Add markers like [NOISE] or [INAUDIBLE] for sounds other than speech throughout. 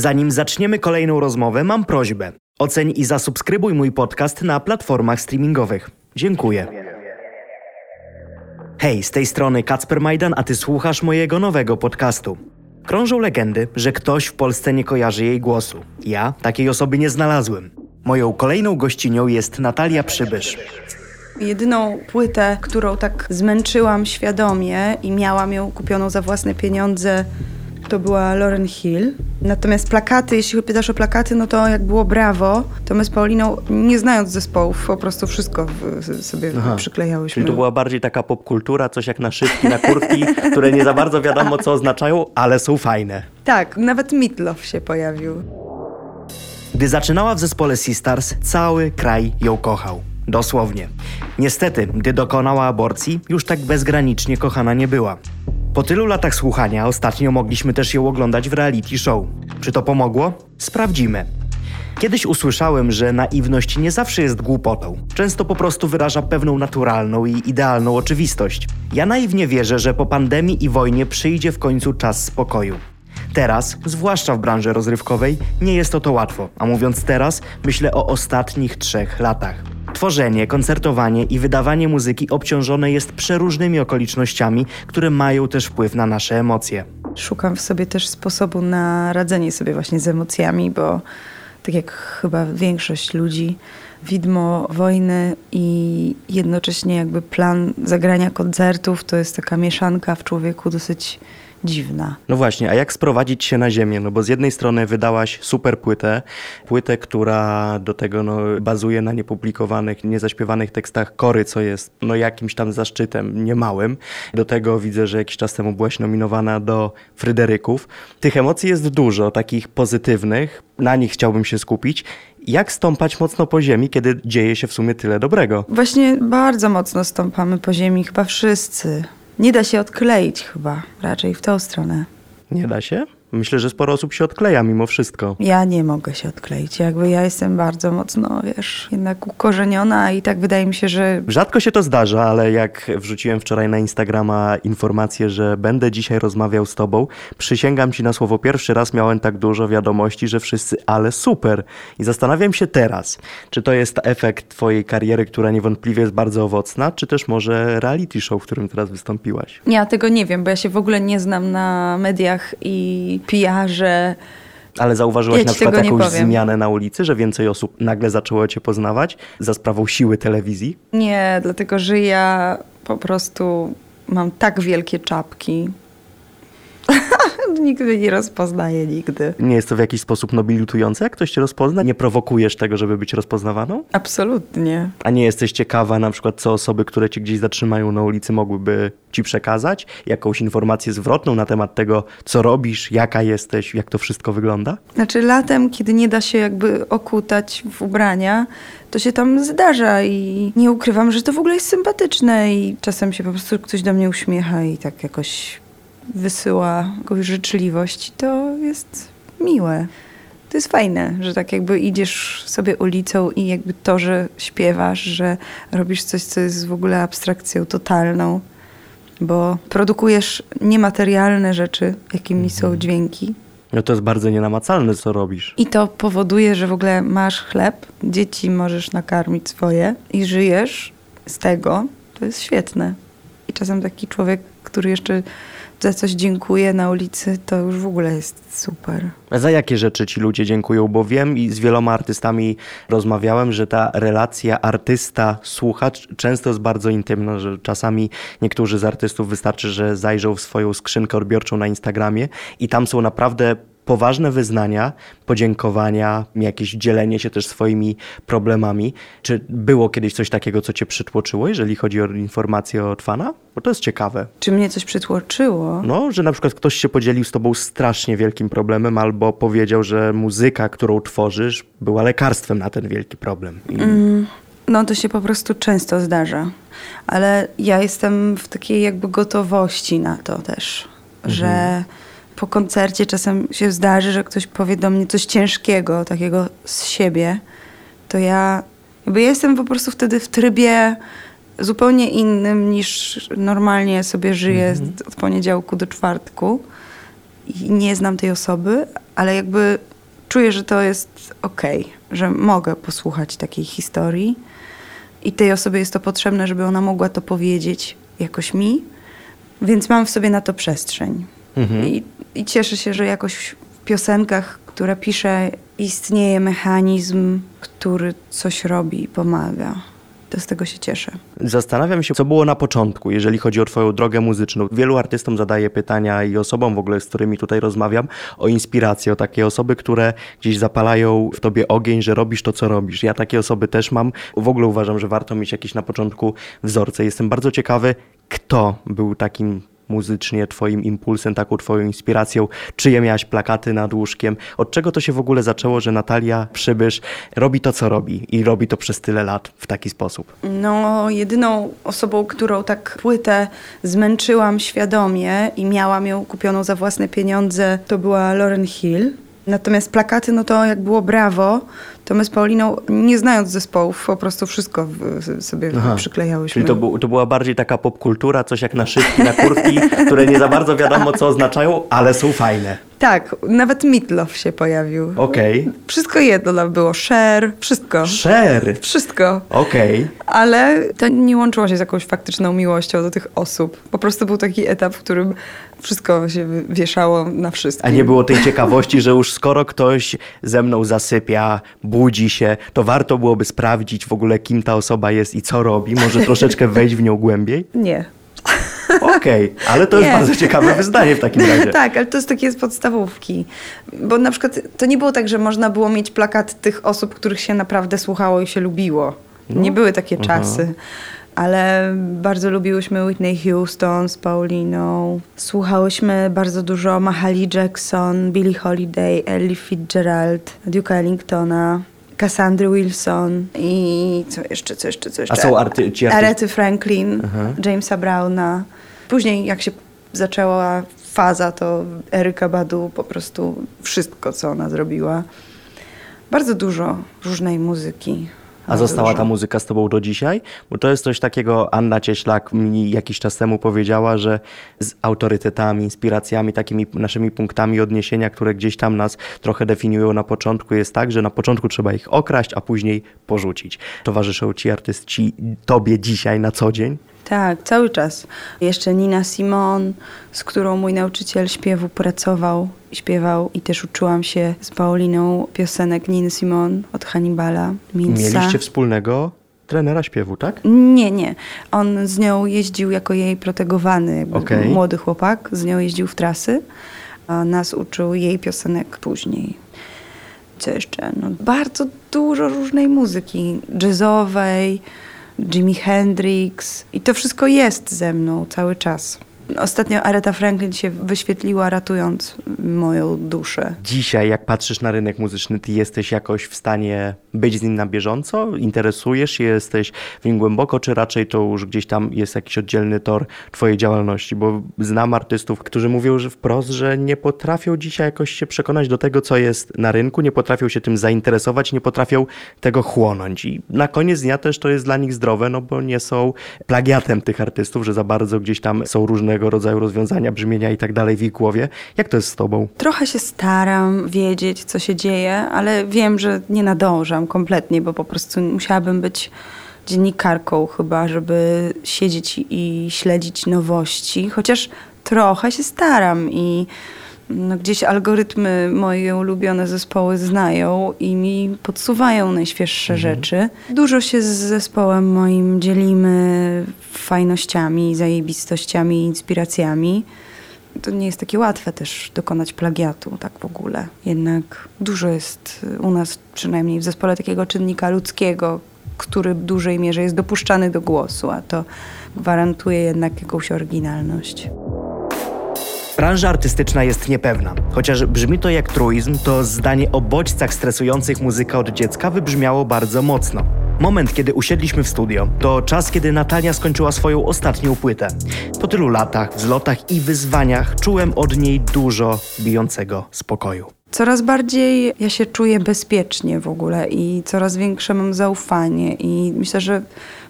Zanim zaczniemy kolejną rozmowę, mam prośbę. Oceń i zasubskrybuj mój podcast na platformach streamingowych. Dziękuję. Hej, z tej strony Kacper Majdan, a ty słuchasz mojego nowego podcastu. Krążą legendy, że ktoś w Polsce nie kojarzy jej głosu. Ja takiej osoby nie znalazłem. Moją kolejną gościnią jest Natalia Przybysz. Jedyną płytę, którą tak zmęczyłam świadomie i miałam ją kupioną za własne pieniądze, to była Lauren Hill. Natomiast plakaty, jeśli pytasz o plakaty, no to jak było Brawo, to my z Pauliną, nie znając zespołów, po prostu wszystko w, sobie Aha. przyklejałyśmy. Czyli to była bardziej taka popkultura, coś jak na szybki, na kurtki, [LAUGHS] które nie za bardzo wiadomo co oznaczają, ale są fajne. Tak, nawet Mitlow się pojawił. Gdy zaczynała w zespole Sistars, cały kraj ją kochał. Dosłownie. Niestety, gdy dokonała aborcji, już tak bezgranicznie kochana nie była. Po tylu latach słuchania ostatnio mogliśmy też ją oglądać w reality show. Czy to pomogło? Sprawdzimy. Kiedyś usłyszałem, że naiwność nie zawsze jest głupotą. Często po prostu wyraża pewną naturalną i idealną oczywistość. Ja naiwnie wierzę, że po pandemii i wojnie przyjdzie w końcu czas spokoju. Teraz, zwłaszcza w branży rozrywkowej, nie jest to to łatwo, a mówiąc teraz, myślę o ostatnich trzech latach. Tworzenie, koncertowanie i wydawanie muzyki obciążone jest przeróżnymi okolicznościami, które mają też wpływ na nasze emocje. Szukam w sobie też sposobu na radzenie sobie właśnie z emocjami, bo tak jak chyba większość ludzi, widmo wojny i jednocześnie jakby plan zagrania koncertów to jest taka mieszanka w człowieku dosyć dziwna. No właśnie, a jak sprowadzić się na ziemię? No bo z jednej strony wydałaś super płytę, płytę, która do tego no, bazuje na niepublikowanych, niezaśpiewanych tekstach Kory, co jest no jakimś tam zaszczytem niemałym. Do tego widzę, że jakiś czas temu byłaś nominowana do Fryderyków. Tych emocji jest dużo, takich pozytywnych, na nich chciałbym się skupić. Jak stąpać mocno po ziemi, kiedy dzieje się w sumie tyle dobrego? Właśnie bardzo mocno stąpamy po ziemi, chyba wszyscy. Nie da się odkleić chyba, raczej w tą stronę. Nie da się? Myślę, że sporo osób się odkleja mimo wszystko. Ja nie mogę się odkleić. Jakby ja jestem bardzo mocno, wiesz, jednak ukorzeniona i tak wydaje mi się, że. Rzadko się to zdarza, ale jak wrzuciłem wczoraj na Instagrama informację, że będę dzisiaj rozmawiał z tobą, przysięgam ci na słowo, pierwszy raz miałem tak dużo wiadomości, że wszyscy, ale super. I zastanawiam się teraz, czy to jest efekt twojej kariery, która niewątpliwie jest bardzo owocna, czy też może reality show, w którym teraz wystąpiłaś? Ja tego nie wiem, bo ja się w ogóle nie znam na mediach i PR-ze. Ale zauważyłaś Ja na przykład jakąś zmianę na ulicy, że więcej osób nagle zaczęło cię poznawać za sprawą siły telewizji? Nie, dlatego że ja po prostu mam tak wielkie czapki. [LAUGHS] Mnie nie rozpoznaje nigdy. Nie jest to w jakiś sposób nobilitujące, jak ktoś cię rozpozna? Nie prowokujesz tego, żeby być rozpoznawaną? Absolutnie. A nie jesteś ciekawa na przykład, co osoby, które cię gdzieś zatrzymają na ulicy, mogłyby ci przekazać? Jakąś informację zwrotną na temat tego, co robisz, jaka jesteś, jak to wszystko wygląda? Znaczy latem, kiedy nie da się jakby okutać w ubrania, to się tam zdarza i nie ukrywam, że to w ogóle jest sympatyczne i czasem się po prostu ktoś do mnie uśmiecha i tak jakoś wysyła jakąś życzliwość. To jest miłe. To jest fajne, że tak jakby idziesz sobie ulicą i jakby to, że śpiewasz, że robisz coś, co jest w ogóle abstrakcją totalną, bo produkujesz niematerialne rzeczy, jakimi są dźwięki, No to jest bardzo nienamacalne, co robisz. i to powoduje, że w ogóle masz chleb, dzieci możesz nakarmić swoje i żyjesz z tego. To jest świetne. I czasem taki człowiek, który jeszcze za coś dziękuję na ulicy, to już w ogóle jest super. Za jakie rzeczy ci ludzie dziękują? Bo wiem i z wieloma artystami rozmawiałem, że ta relacja artysta-słuchacz często jest bardzo intymna, że czasami niektórzy z artystów wystarczy, że zajrzą w swoją skrzynkę odbiorczą na Instagramie i tam są naprawdę poważne wyznania, podziękowania, jakieś dzielenie się też swoimi problemami. Czy było kiedyś coś takiego, co cię przytłoczyło, jeżeli chodzi o informacje od fana? Bo to jest ciekawe. Czy mnie coś przytłoczyło? No, że na przykład ktoś się podzielił z tobą strasznie wielkim problemem, albo powiedział, że muzyka, którą tworzysz, była lekarstwem na ten wielki problem. I No to się po prostu często zdarza. Ale ja jestem w takiej jakby gotowości na to też, że po koncercie czasem się zdarzy, że ktoś powie do mnie coś ciężkiego, takiego z siebie, to ja jakby ja jestem po prostu wtedy w trybie zupełnie innym niż normalnie sobie żyję z- od poniedziałku do czwartku i nie znam tej osoby, ale jakby czuję, że to jest okej, że mogę posłuchać takiej historii i tej osobie jest to potrzebne, żeby ona mogła to powiedzieć jakoś mi, więc mam w sobie na to przestrzeń. Mhm. I, I cieszę się, że jakoś w piosenkach, które piszę, istnieje mechanizm, który coś robi i pomaga. To z tego się cieszę. Zastanawiam się, co było na początku, jeżeli chodzi o Twoją drogę muzyczną. Wielu artystom zadaję pytania i osobom w ogóle, z którymi tutaj rozmawiam, o inspirację, o takie osoby, które gdzieś zapalają w Tobie ogień, że robisz to, co robisz. Ja takie osoby też mam. W ogóle uważam, że warto mieć jakieś na początku wzorce. Jestem bardzo ciekawy, kto był takim muzycznie twoim impulsem, taką twoją inspiracją? Czyje miałaś plakaty nad łóżkiem? Od czego to się w ogóle zaczęło, że Natalia Przybysz robi to, co robi i robi to przez tyle lat w taki sposób? No, jedyną osobą, którą tak płytę zmęczyłam świadomie i miałam ją kupioną za własne pieniądze, to była Lauren Hill. Natomiast plakaty, no to jak było brawo, to my z Pauliną, nie znając zespołów, po prostu wszystko w, sobie Aha. przyklejałyśmy. Czyli to, to była bardziej taka popkultura, coś jak naszywki na kurtki, [LAUGHS] które nie za bardzo wiadomo, co oznaczają, ale są fajne. Tak, nawet Mitlow się pojawił. Okej. Wszystko jedno tam było, Cher, wszystko. Szer. Wszystko. Okej. Ale to nie łączyło się z jakąś faktyczną miłością do tych osób. Po prostu był taki etap, w którym wszystko się wieszało na wszystkim. A nie było tej ciekawości, że już skoro ktoś ze mną zasypia, budzi się, to warto byłoby sprawdzić w ogóle, kim ta osoba jest i co robi. Może [LAUGHS] troszeczkę wejść w nią głębiej? Nie. Okej, ale to jest Nie. bardzo ciekawe wyznanie w takim razie. [LAUGHS] tak, ale to jest takie z podstawówki. Bo na przykład to nie było tak, że można było mieć plakat tych osób, których się naprawdę słuchało i się lubiło. No. Nie były takie Aha. czasy. Ale bardzo lubiłyśmy Whitney Houston z Pauliną. Słuchałyśmy bardzo dużo Mahali Jackson, Billie Holiday, Ellie Fitzgerald, Duke'a Ellingtona, Cassandry Wilson i co jeszcze, co jeszcze, co jeszcze? są arty- ci arty- Arety Franklin, Aha. Jamesa Browna. Później jak się zaczęła faza, to Eryka Badu po prostu wszystko, co ona zrobiła. Bardzo dużo różnej muzyki. A została ta muzyka z tobą do dzisiaj? Bo to jest coś takiego, Anna Cieślak mi jakiś czas temu powiedziała, że z autorytetami, inspiracjami, takimi naszymi punktami odniesienia, które gdzieś tam nas trochę definiują na początku, jest tak, że na początku trzeba ich okraść, a później porzucić. Towarzyszą ci artyści tobie dzisiaj na co dzień? Tak, cały czas. Jeszcze Nina Simon, z którą mój nauczyciel śpiewu pracował, śpiewał i też uczyłam się z Pauliną piosenek Niny Simon od Hannibala, Minsa. Mieliście wspólnego trenera śpiewu, tak? Nie, nie. On z nią jeździł jako jej protegowany, Okej. młody chłopak. Z nią jeździł w trasy, a nas uczył jej piosenek później. Co jeszcze? No, bardzo dużo różnej muzyki jazzowej, Jimi Hendrix i to wszystko jest ze mną cały czas. Ostatnio Aretha Franklin się wyświetliła ratując moją duszę. Dzisiaj, jak patrzysz na rynek muzyczny, ty jesteś jakoś w stanie być z nim na bieżąco? Interesujesz się, jesteś w nim głęboko, czy raczej to już gdzieś tam jest jakiś oddzielny tor twojej działalności? Bo znam artystów, którzy mówią że wprost, że nie potrafią dzisiaj jakoś się przekonać do tego, co jest na rynku, nie potrafią się tym zainteresować, nie potrafią tego chłonąć. I na koniec dnia też to jest dla nich zdrowe, no bo nie są plagiatem tych artystów, że za bardzo gdzieś tam są różnego rodzaju rozwiązania, brzmienia i tak dalej w ich głowie. Jak to jest z tobą? Trochę się staram wiedzieć, co się dzieje, ale wiem, że nie nadążam kompletnie, bo po prostu musiałabym być dziennikarką chyba, żeby siedzieć i śledzić nowości. Chociaż trochę się staram i no, gdzieś algorytmy moje ulubione zespoły znają i mi podsuwają najświeższe rzeczy. Dużo się z zespołem moim dzielimy fajnościami, zajebistościami, inspiracjami to nie jest takie łatwe też dokonać plagiatu, tak w ogóle. Jednak dużo jest y, u nas, przynajmniej w zespole, takiego czynnika ludzkiego, który w dużej mierze jest dopuszczany do głosu, a to gwarantuje jednak jakąś oryginalność. Branża artystyczna jest niepewna. Chociaż brzmi to jak truizm, to zdanie o bodźcach stresujących muzyka od dziecka wybrzmiało bardzo mocno. Moment, kiedy usiedliśmy w studio, to czas, kiedy Natalia skończyła swoją ostatnią płytę. Po tylu latach, wzlotach i wyzwaniach czułem od niej dużo bijącego spokoju. Coraz bardziej ja się czuję bezpiecznie w ogóle i coraz większe mam zaufanie i myślę, że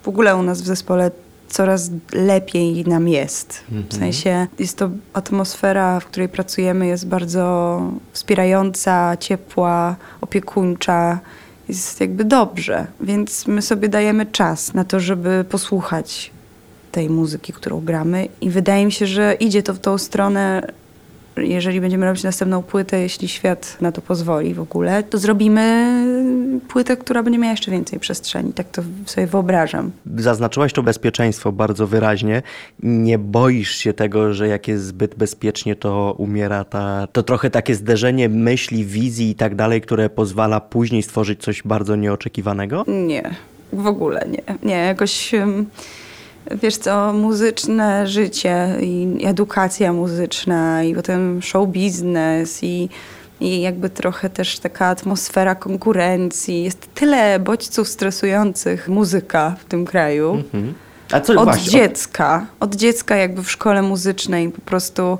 w ogóle u nas w zespole coraz lepiej nam jest. W sensie jest to atmosfera, w której pracujemy, jest bardzo wspierająca, ciepła, opiekuńcza. Jest jakby dobrze, więc my sobie dajemy czas na to, żeby posłuchać tej muzyki, którą gramy i wydaje mi się, że idzie to w tą stronę, jeżeli będziemy robić następną płytę, jeśli świat na to pozwoli w ogóle, to zrobimy płytę, która będzie miała jeszcze więcej przestrzeni. Tak to sobie wyobrażam. Zaznaczyłaś to bezpieczeństwo bardzo wyraźnie. Nie boisz się tego, że jak jest zbyt bezpiecznie, to umiera ta, to trochę takie zderzenie myśli, wizji i tak dalej, które pozwala później stworzyć coś bardzo nieoczekiwanego? Nie, w ogóle nie. Nie, jakoś... Wiesz co, muzyczne życie i edukacja muzyczna i potem show biznes i, i jakby trochę też taka atmosfera konkurencji. Jest tyle bodźców stresujących muzyka w tym kraju. Mhm. A co Od właśnie? dziecka, od dziecka jakby w szkole muzycznej po prostu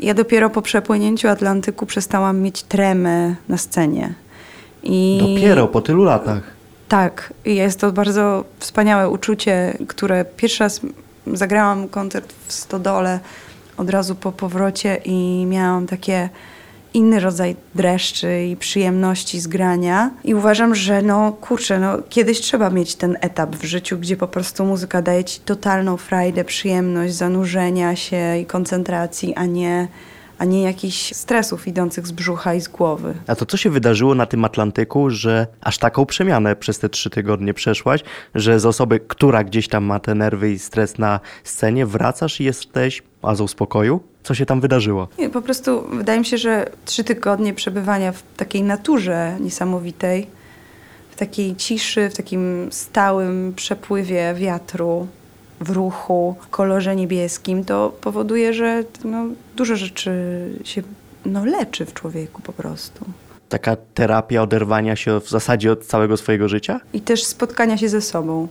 ja dopiero po przepłynięciu Atlantyku przestałam mieć tremę na scenie. I Dopiero po tylu latach. Tak, jest to bardzo wspaniałe uczucie, które pierwszy raz zagrałam koncert w Stodole od razu po powrocie i miałam takie inny rodzaj dreszczy i przyjemności z grania. I uważam, że no kurczę, no kiedyś trzeba mieć ten etap w życiu, gdzie po prostu muzyka daje ci totalną frajdę, przyjemność zanurzenia się i koncentracji, a nie, a nie jakichś stresów idących z brzucha i z głowy. A to co się wydarzyło na tym Atlantyku, że aż taką przemianę przez te trzy tygodnie przeszłaś, że z osoby, która gdzieś tam ma te nerwy i stres na scenie, wracasz i jesteś azą spokoju? Co się tam wydarzyło? Nie, po prostu wydaje mi się, że trzy tygodnie przebywania w takiej naturze niesamowitej, w takiej ciszy, w takim stałym przepływie wiatru, w ruchu, w kolorze niebieskim, to powoduje, że no, dużo rzeczy się no, leczy w człowieku po prostu. Taka terapia oderwania się w zasadzie od całego swojego życia? I też spotkania się ze sobą.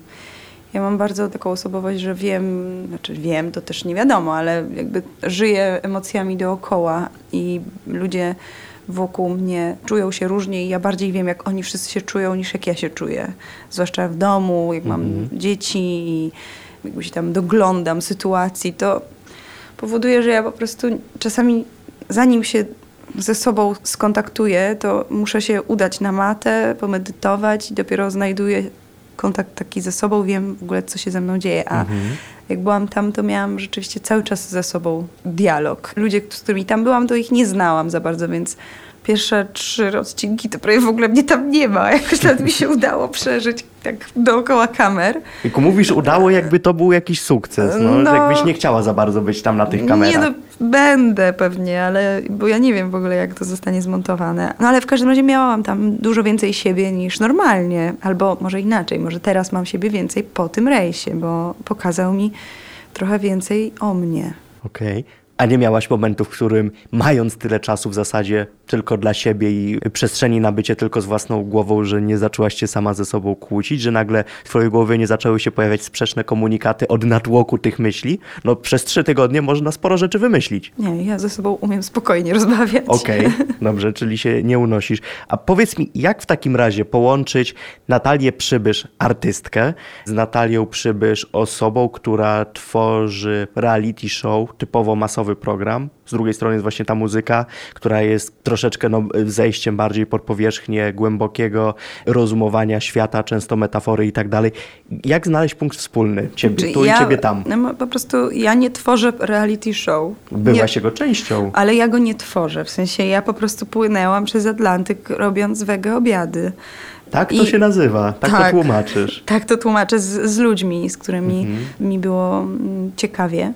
Ja mam bardzo taką osobowość, że wiem, znaczy wiem, to też nie wiadomo, ale jakby żyję emocjami dookoła i ludzie wokół mnie czują się różnie i ja bardziej wiem, jak oni wszyscy się czują, niż jak ja się czuję. Zwłaszcza w domu, jak mam dzieci i jakby się tam doglądam sytuacji, to powoduje, że ja po prostu czasami zanim się ze sobą skontaktuję, to muszę się udać na matę, pomedytować i dopiero znajduję kontakt taki ze sobą, wiem w ogóle, co się ze mną dzieje. A jak byłam tam, to miałam rzeczywiście cały czas ze sobą dialog. Ludzie, z którymi tam byłam, to ich nie znałam za bardzo, więc pierwsze trzy odcinki to prawie w ogóle mnie tam nie ma. [LAUGHS] Jakoś nawet mi się udało przeżyć tak dookoła kamer. Tylko mówisz, udało, jakby to był jakiś sukces, no, No. że jakbyś nie chciała za bardzo być tam na tych kamerach. Nie no, będę pewnie, ale bo ja nie wiem w ogóle, jak to zostanie zmontowane. No ale w każdym razie miałam tam dużo więcej siebie niż normalnie. Albo może inaczej, może teraz mam siebie więcej po tym rejsie, bo pokazał mi trochę więcej o mnie. Okej. A nie miałaś momentu, w którym mając tyle czasu w zasadzie tylko dla siebie i przestrzeni na bycie tylko z własną głową, że nie zaczęłaś się sama ze sobą kłócić, że nagle w twojej głowie nie zaczęły się pojawiać sprzeczne komunikaty od natłoku tych myśli? No przez trzy tygodnie można sporo rzeczy wymyślić. Nie, ja ze sobą umiem spokojnie rozmawiać. Okej, dobrze, czyli się nie unosisz. A powiedz mi, jak w takim razie połączyć Natalię Przybysz, artystkę, z Natalią Przybysz, osobą, która tworzy reality show, typowo program. Z drugiej strony jest właśnie ta muzyka, która jest troszeczkę no, zejściem bardziej pod powierzchnię głębokiego rozumowania świata, często metafory i tak dalej. Jak znaleźć punkt wspólny? Ciebie Czy tu ja, i ciebie tam. No, po prostu ja nie tworzę reality show. Byłaś nie, jego częścią. Ale ja go nie tworzę. W sensie ja po prostu płynęłam przez Atlantyk robiąc wege obiady. Tak to I- się nazywa, tak, to tłumaczysz. Tak to tłumaczę z, z ludźmi, z którymi Mhm. mi było mm, ciekawie.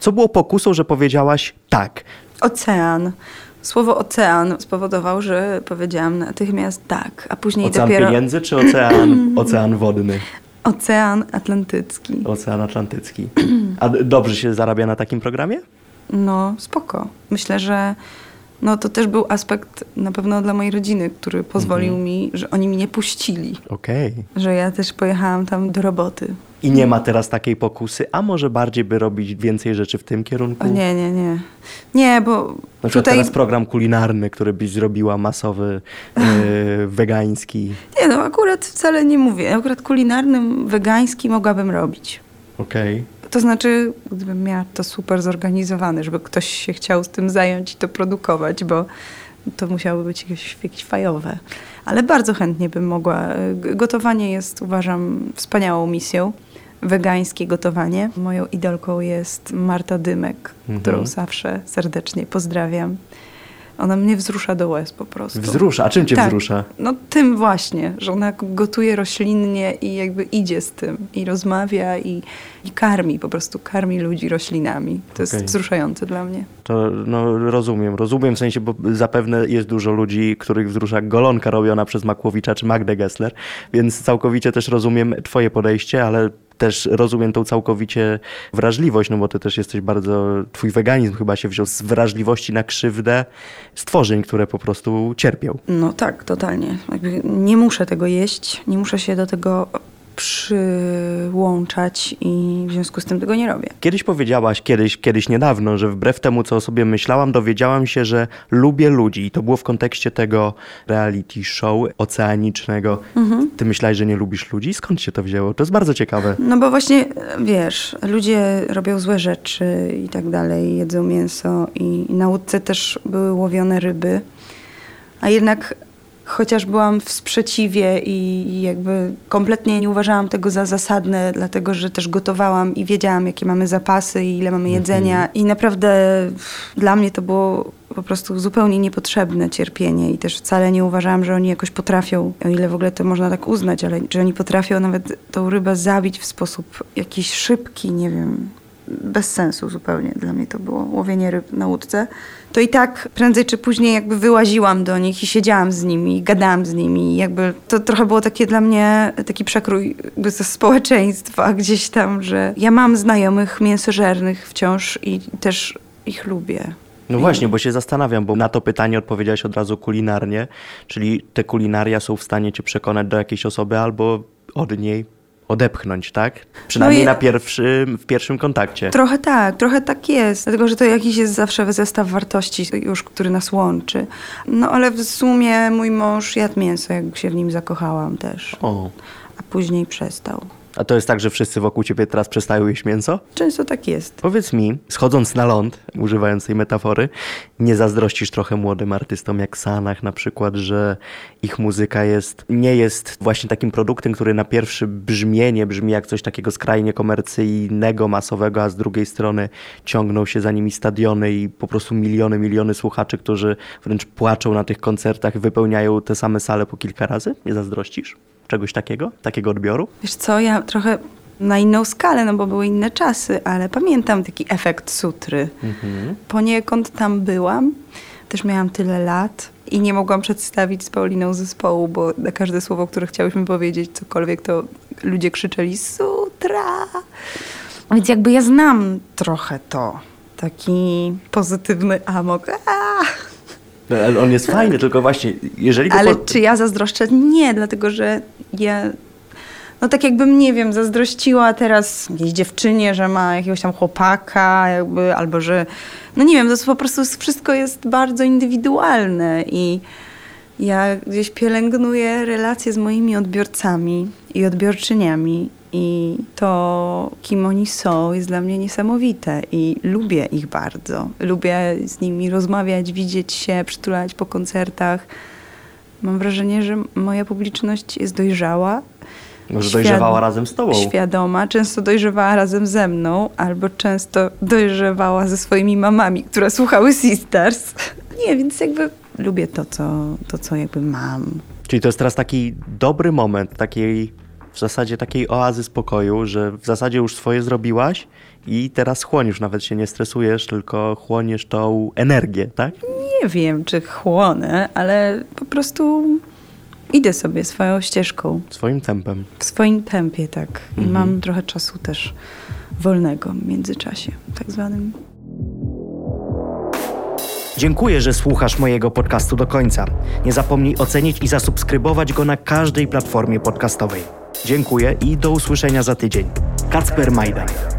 Co było pokusą, że powiedziałaś tak? Ocean. Słowo ocean spowodował, że powiedziałam natychmiast tak, a później Ocean dopiero pieniędzy czy ocean, [CLEARS THROAT] ocean wodny? ocean atlantycki. Ocean Atlantycki. A dobrze się zarabia na takim programie? No, spoko. Myślę, że no, to też był aspekt na pewno dla mojej rodziny, który pozwolił Mhm. mi, że oni mnie puścili. Okej. Że ja też pojechałam tam do roboty. I nie ma teraz takiej pokusy, a może bardziej by robić więcej rzeczy w tym kierunku? O nie, nie, nie. Nie, bo Na przykład tutaj... teraz program kulinarny, który byś zrobiła masowy, yy, [LAUGHS] wegański. Nie no, akurat wcale nie mówię. Akurat kulinarnym, wegański mogłabym robić. Okej. To znaczy, gdybym miała to super zorganizowane, żeby ktoś się chciał z tym zająć i to produkować, bo to musiałoby być jakieś, jakieś fajowe. Ale bardzo chętnie bym mogła. Gotowanie jest, uważam, wspaniałą misją. Wegańskie gotowanie. Moją idolką jest Marta Dymek, Mhm. którą zawsze serdecznie pozdrawiam. Ona mnie wzrusza do łez po prostu. Wzrusza. A czym cię Tak. wzrusza? No tym właśnie, że ona gotuje roślinnie i jakby idzie z tym i rozmawia i, i karmi, po prostu karmi ludzi roślinami. To Okej. jest wzruszające dla mnie. To no, rozumiem, rozumiem w sensie, bo zapewne jest dużo ludzi, których wzrusza golonka robiona przez Makłowicza czy Magdę Gessler, więc całkowicie też rozumiem twoje podejście, ale też rozumiem tą całkowicie wrażliwość, no bo ty też jesteś bardzo, twój weganizm chyba się wziął z wrażliwości na krzywdę stworzeń, które po prostu cierpią. No tak, totalnie. Jakby nie muszę tego jeść, nie muszę się do tego przyłączać i w związku z tym tego nie robię. Kiedyś powiedziałaś, kiedyś, kiedyś niedawno, że wbrew temu, co o sobie myślałam, dowiedziałam się, że lubię ludzi. I to było w kontekście tego reality show oceanicznego. Ty myślałeś, że nie lubisz ludzi? Skąd się to wzięło? To jest bardzo ciekawe. No bo właśnie, wiesz, ludzie robią złe rzeczy i tak dalej, jedzą mięso i na łódce też były łowione ryby, a jednak chociaż byłam w sprzeciwie i jakby kompletnie nie uważałam tego za zasadne, dlatego że też gotowałam i wiedziałam, jakie mamy zapasy i ile mamy jedzenia. I naprawdę dla mnie to było po prostu zupełnie niepotrzebne cierpienie i też wcale nie uważałam, że oni jakoś potrafią, o ile w ogóle to można tak uznać, ale że oni potrafią nawet tą rybę zabić w sposób jakiś szybki, nie wiem, bez sensu zupełnie dla mnie to było łowienie ryb na łódce, to i tak prędzej czy później jakby wyłaziłam do nich i siedziałam z nimi, gadałam z nimi. Jakby to trochę było takie dla mnie taki przekrój jakby ze społeczeństwa [LAUGHS] gdzieś tam, że ja mam znajomych mięsożernych wciąż i też ich lubię. No właśnie, bo się zastanawiam, bo na to pytanie odpowiedziałaś od razu kulinarnie, czyli te kulinaria są w stanie cię przekonać do jakiejś osoby albo od niej odepchnąć, tak? Przynajmniej je- na pierwszym, w pierwszym kontakcie. Trochę tak, trochę tak jest, dlatego że to jakiś jest zawsze zestaw wartości już, który nas łączy. No ale w sumie mój mąż jadł mięso, jak się w nim zakochałam też, O. a później przestał. A to jest tak, że wszyscy wokół ciebie teraz przestają jeść mięso? Często tak jest. Powiedz mi, schodząc na ląd, używając tej metafory, nie zazdrościsz trochę młodym artystom jak Sanach na przykład, że ich muzyka jest, nie jest właśnie takim produktem, który na pierwsze brzmienie brzmi jak coś takiego skrajnie komercyjnego, masowego, a z drugiej strony ciągną się za nimi stadiony i po prostu miliony, miliony słuchaczy, którzy wręcz płaczą na tych koncertach, wypełniają te same sale po kilka razy? Nie zazdrościsz czegoś takiego, takiego odbioru? Wiesz co, ja trochę na inną skalę, no bo były inne czasy, ale pamiętam taki efekt sutry. Poniekąd tam byłam, też miałam tyle lat i nie mogłam przedstawić z Pauliną zespołu, bo na każde słowo, które chciałyśmy powiedzieć, cokolwiek, to ludzie krzyczeli sutra. Więc jakby ja znam trochę to. Taki pozytywny amok. Aaa! No, ale on jest fajny, tylko właśnie, jeżeli Ale po- czy ja zazdroszczę? Nie, dlatego że ja. No tak jakbym, nie wiem, zazdrościła teraz jakiejś dziewczynie, że ma jakiegoś tam chłopaka, jakby, albo że. No nie wiem, to po prostu wszystko jest bardzo indywidualne i ja gdzieś pielęgnuję relacje z moimi odbiorcami i odbiorczyniami. I to, kim oni są, jest dla mnie niesamowite i lubię ich bardzo. Lubię z nimi rozmawiać, widzieć się, przytulać po koncertach. Mam wrażenie, że moja publiczność jest dojrzała. Może dojrzewała razem z tobą. Świadoma, często dojrzewała razem ze mną, albo często dojrzewała ze swoimi mamami, które słuchały Sisters. [LAUGHS] Nie, więc jakby lubię to, co, to, co jakby mam. Czyli to jest teraz taki dobry moment, takiej w zasadzie takiej oazy spokoju, że w zasadzie już swoje zrobiłaś i teraz chłonisz, nawet się nie stresujesz, tylko chłoniesz tą energię, tak? Nie wiem, czy chłonę, ale po prostu idę sobie swoją ścieżką, Swoim tempem. w swoim tempie, tak. I Mhm. mam trochę czasu też wolnego w międzyczasie, tak zwanym. Dziękuję, że słuchasz mojego podcastu do końca. Nie zapomnij ocenić i zasubskrybować go na każdej platformie podcastowej. Dziękuję i do usłyszenia za tydzień. Kacper Majdan.